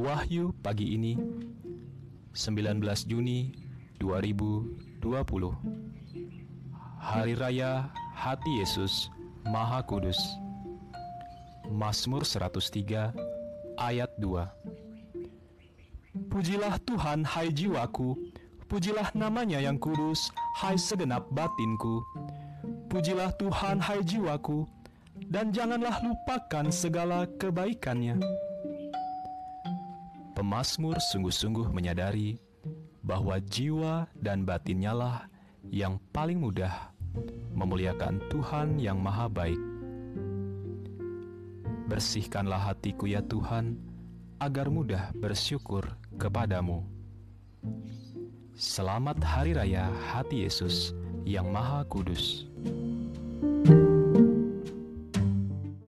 Wahyu pagi ini 19 Juni 2020 Hari Raya Hati Yesus Maha Kudus. Mazmur 103 ayat 2 Pujilah Tuhan hai jiwaku. Pujilah namanya yang kudus hai segenap batinku. Pujilah Tuhan hai jiwaku. Dan janganlah lupakan segala kebaikannya Pemasmur sungguh-sungguh menyadari bahwa jiwa dan batinnya lah yang paling mudah memuliakan Tuhan yang Maha Baik. Bersihkanlah hatiku ya Tuhan, agar mudah bersyukur kepadamu. Selamat Hari Raya Hati Yesus yang Maha Kudus.